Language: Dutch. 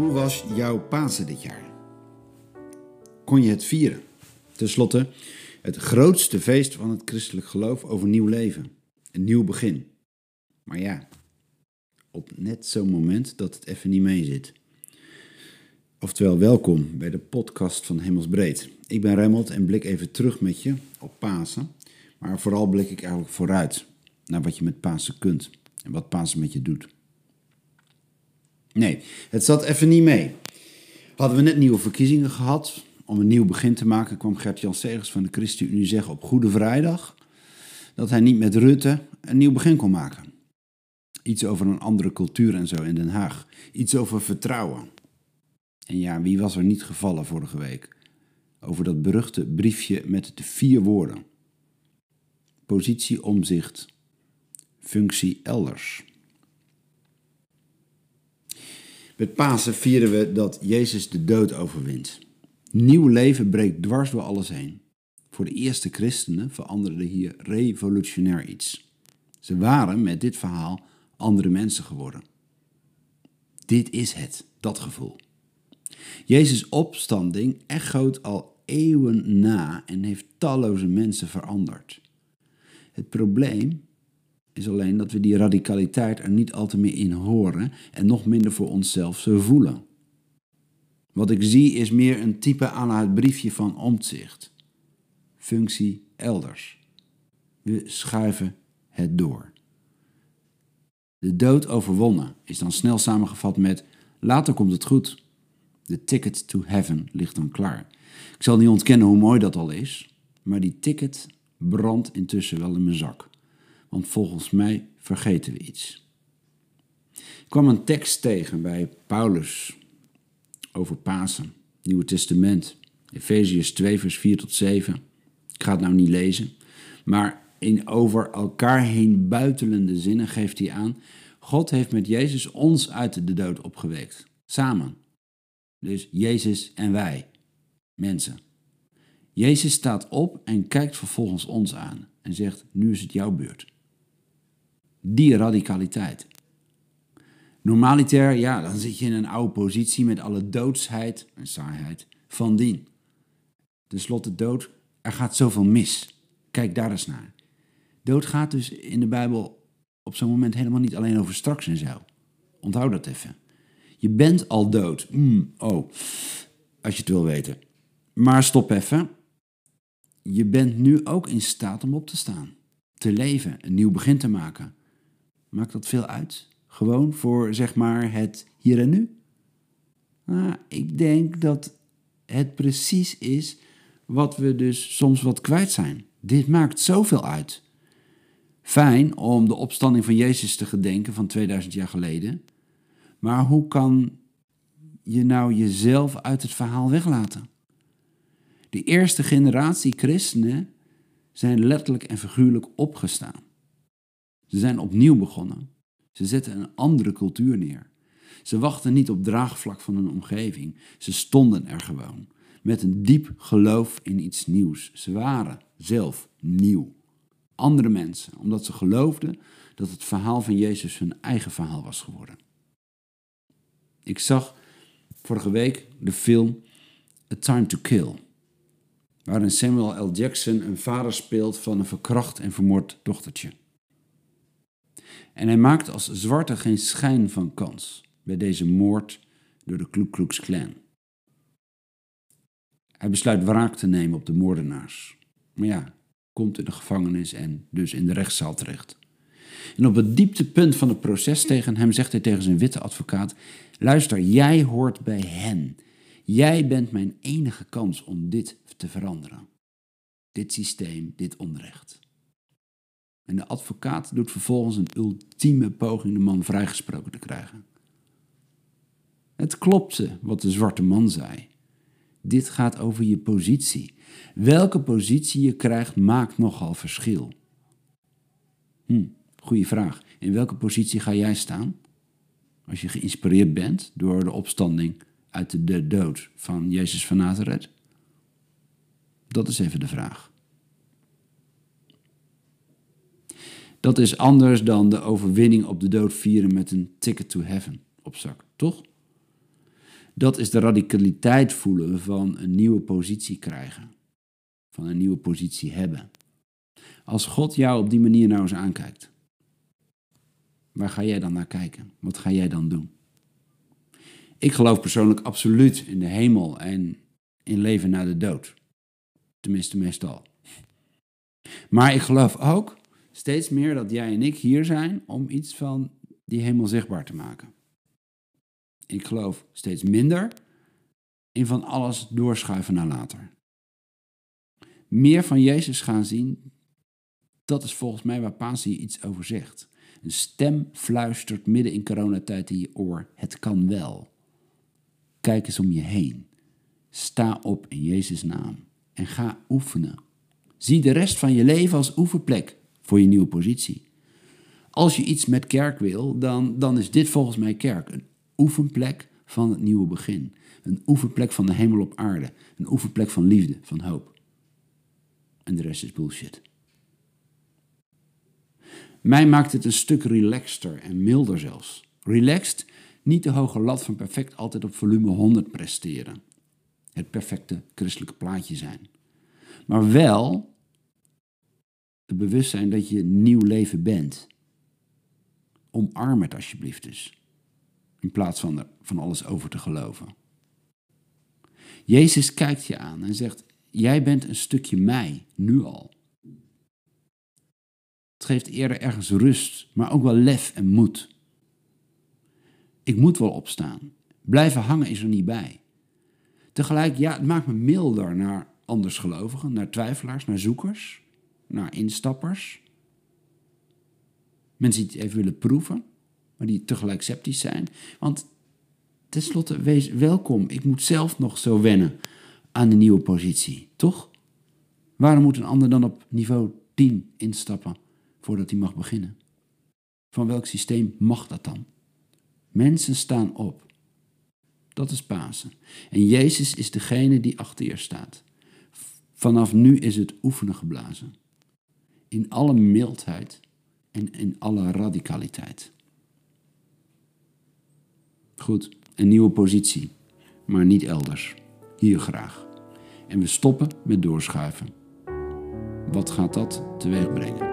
Hoe was jouw Pasen dit jaar? Kon je het vieren? Ten slotte, het grootste feest van het christelijk geloof over nieuw leven. Een nieuw begin. Maar ja, op net zo'n moment dat het even niet mee zit. Oftewel, welkom bij de podcast van Hemelsbreed. Ik ben Remmelt en blik even terug met je op Pasen. Maar vooral blik ik eigenlijk vooruit naar wat je met Pasen kunt en wat Pasen met je doet. Nee, het zat even niet mee. Hadden we net nieuwe verkiezingen gehad. Om een nieuw begin te maken kwam Gert-Jan Segers van de ChristenUnie zeggen op Goede Vrijdag... dat hij niet met Rutte een nieuw begin kon maken. Iets over een andere cultuur en zo in Den Haag. Iets over vertrouwen. En ja, wie was er niet gevallen vorige week? Over dat beruchte briefje met de vier woorden. Positie omzicht, functie elders. Met Pasen vieren we dat Jezus de dood overwint. Nieuw leven breekt dwars door alles heen. Voor de eerste christenen veranderde hier revolutionair iets. Ze waren met dit verhaal andere mensen geworden. Dit is het, dat gevoel. Jezus' opstanding echoot al eeuwen na en heeft talloze mensen veranderd. Het probleem is alleen dat we die radicaliteit er niet altijd meer in horen en nog minder voor onszelf zo voelen. Wat ik zie is meer een type aan het briefje van omzicht. Functie elders. We schuiven het door. De dood overwonnen is dan snel samengevat met later komt het goed. De ticket to heaven ligt dan klaar. Ik zal niet ontkennen hoe mooi dat al is, maar die ticket brandt intussen wel in mijn zak want volgens mij vergeten we iets. Ik kwam een tekst tegen bij Paulus over Pasen, Nieuwe Testament, Efeziërs 2, vers 4 tot 7. Ik ga het nou niet lezen, maar in over elkaar heen buitelende zinnen geeft hij aan: God heeft met Jezus ons uit de dood opgewekt, samen. Dus Jezus en wij, mensen. Jezus staat op en kijkt vervolgens ons aan en zegt: Nu is het jouw beurt. Die radicaliteit. Normaliter, ja, dan zit je in een oude positie met alle doodsheid en saaiheid van dien. Ten slotte dood, er gaat zoveel mis. Kijk daar eens naar. Dood gaat dus in de Bijbel op zo'n moment helemaal niet alleen over straks en zo. Onthoud dat even. Je bent al dood. Mm, oh, als je het wil weten. Maar stop even. Je bent nu ook in staat om op te staan. Te leven, een nieuw begin te maken. Maakt dat veel uit? Gewoon voor zeg maar het hier en nu? Nou, ik denk dat het precies is wat we dus soms wat kwijt zijn. Dit maakt zoveel uit. Fijn om de opstanding van Jezus te gedenken van 2000 jaar geleden. Maar hoe kan je nou jezelf uit het verhaal weglaten? De eerste generatie christenen zijn letterlijk en figuurlijk opgestaan. Ze zijn opnieuw begonnen. Ze zetten een andere cultuur neer. Ze wachten niet op draagvlak van hun omgeving. Ze stonden er gewoon. Met een diep geloof in iets nieuws. Ze waren zelf nieuw. Andere mensen, omdat ze geloofden dat het verhaal van Jezus hun eigen verhaal was geworden. Ik zag vorige week de film A Time to Kill, waarin Samuel L. Jackson een vader speelt van een verkracht en vermoord dochtertje. En hij maakt als zwarte geen schijn van kans bij deze moord door de Ku Klux Klan. Hij besluit wraak te nemen op de moordenaars. Maar ja, komt in de gevangenis en dus in de rechtszaal terecht. En op het dieptepunt van het proces tegen hem zegt hij tegen zijn witte advocaat: Luister, jij hoort bij hen. Jij bent mijn enige kans om dit te veranderen. Dit systeem, dit onrecht. En de advocaat doet vervolgens een ultieme poging de man vrijgesproken te krijgen. Het klopte wat de zwarte man zei. Dit gaat over je positie. Welke positie je krijgt maakt nogal verschil. Hm, goeie vraag. In welke positie ga jij staan? Als je geïnspireerd bent door de opstanding uit de dood van Jezus van Nazareth? Dat is even de vraag. Dat is anders dan de overwinning op de dood vieren met een ticket to heaven op zak, toch? Dat is de radicaliteit voelen van een nieuwe positie krijgen. Van een nieuwe positie hebben. Als God jou op die manier nou eens aankijkt, waar ga jij dan naar kijken? Wat ga jij dan doen? Ik geloof persoonlijk absoluut in de hemel en in leven na de dood. Tenminste, meestal. Maar ik geloof ook steeds meer dat jij en ik hier zijn om iets van die hemel zichtbaar te maken. Ik geloof steeds minder in van alles doorschuiven naar later. Meer van Jezus gaan zien, dat is volgens mij waar Paas hier iets over zegt. Een stem fluistert midden in coronatijd in je oor: het kan wel. Kijk eens om je heen. Sta op in Jezus' naam en ga oefenen. Zie de rest van je leven als oefenplek voor je nieuwe positie. Als je iets met kerk wil, dan, dan is dit volgens mij kerk. Een oefenplek van het nieuwe begin. Een oefenplek van de hemel op aarde. Een oefenplek van liefde, van hoop. En de rest is bullshit. Mij maakt het een stuk relaxter en milder zelfs. Relaxed, niet de hoge lat van perfect altijd op volume 100 presteren. Het perfecte christelijke plaatje zijn. Maar wel het bewustzijn dat je nieuw leven bent. Omarm het alsjeblieft dus. In plaats van er van alles over te geloven. Jezus kijkt je aan en zegt: Jij bent een stukje mij, nu al. Het geeft eerder ergens rust, maar ook wel lef en moed. Ik moet wel opstaan. Blijven hangen is er niet bij. Tegelijk, ja, het maakt me milder naar andersgelovigen, naar twijfelaars, naar zoekers, naar instappers. Mensen die het even willen proeven, maar die tegelijk sceptisch zijn. Want tenslotte, wees welkom. Ik moet zelf nog zo wennen aan de nieuwe positie, toch? Waarom moet een ander dan op niveau 10 instappen voordat hij mag beginnen? Van welk systeem mag dat dan? Mensen staan op. Dat is Pasen. En Jezus is degene die achter je staat. Vanaf nu is het oefenen geblazen. In alle mildheid en in alle radicaliteit. Goed, een nieuwe positie, maar niet elders. Hier graag. En we stoppen met doorschuiven. Wat gaat dat teweeg brengen?